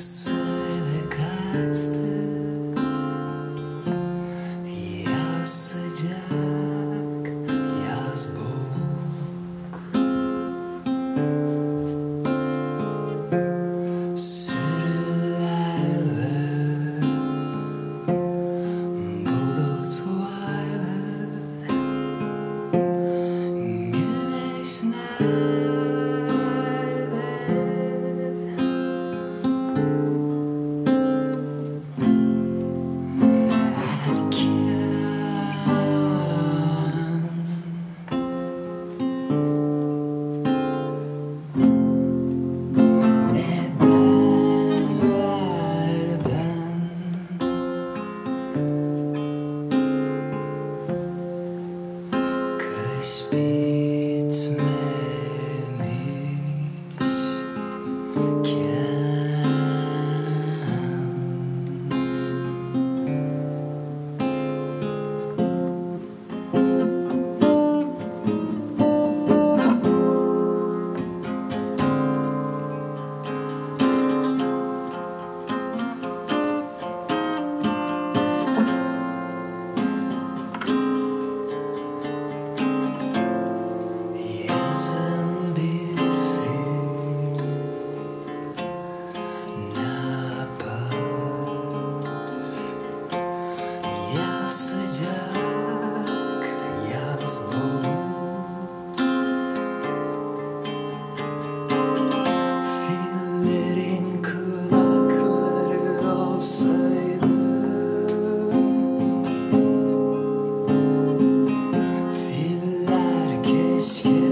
sürüsüyle ısırdı kaçtı You.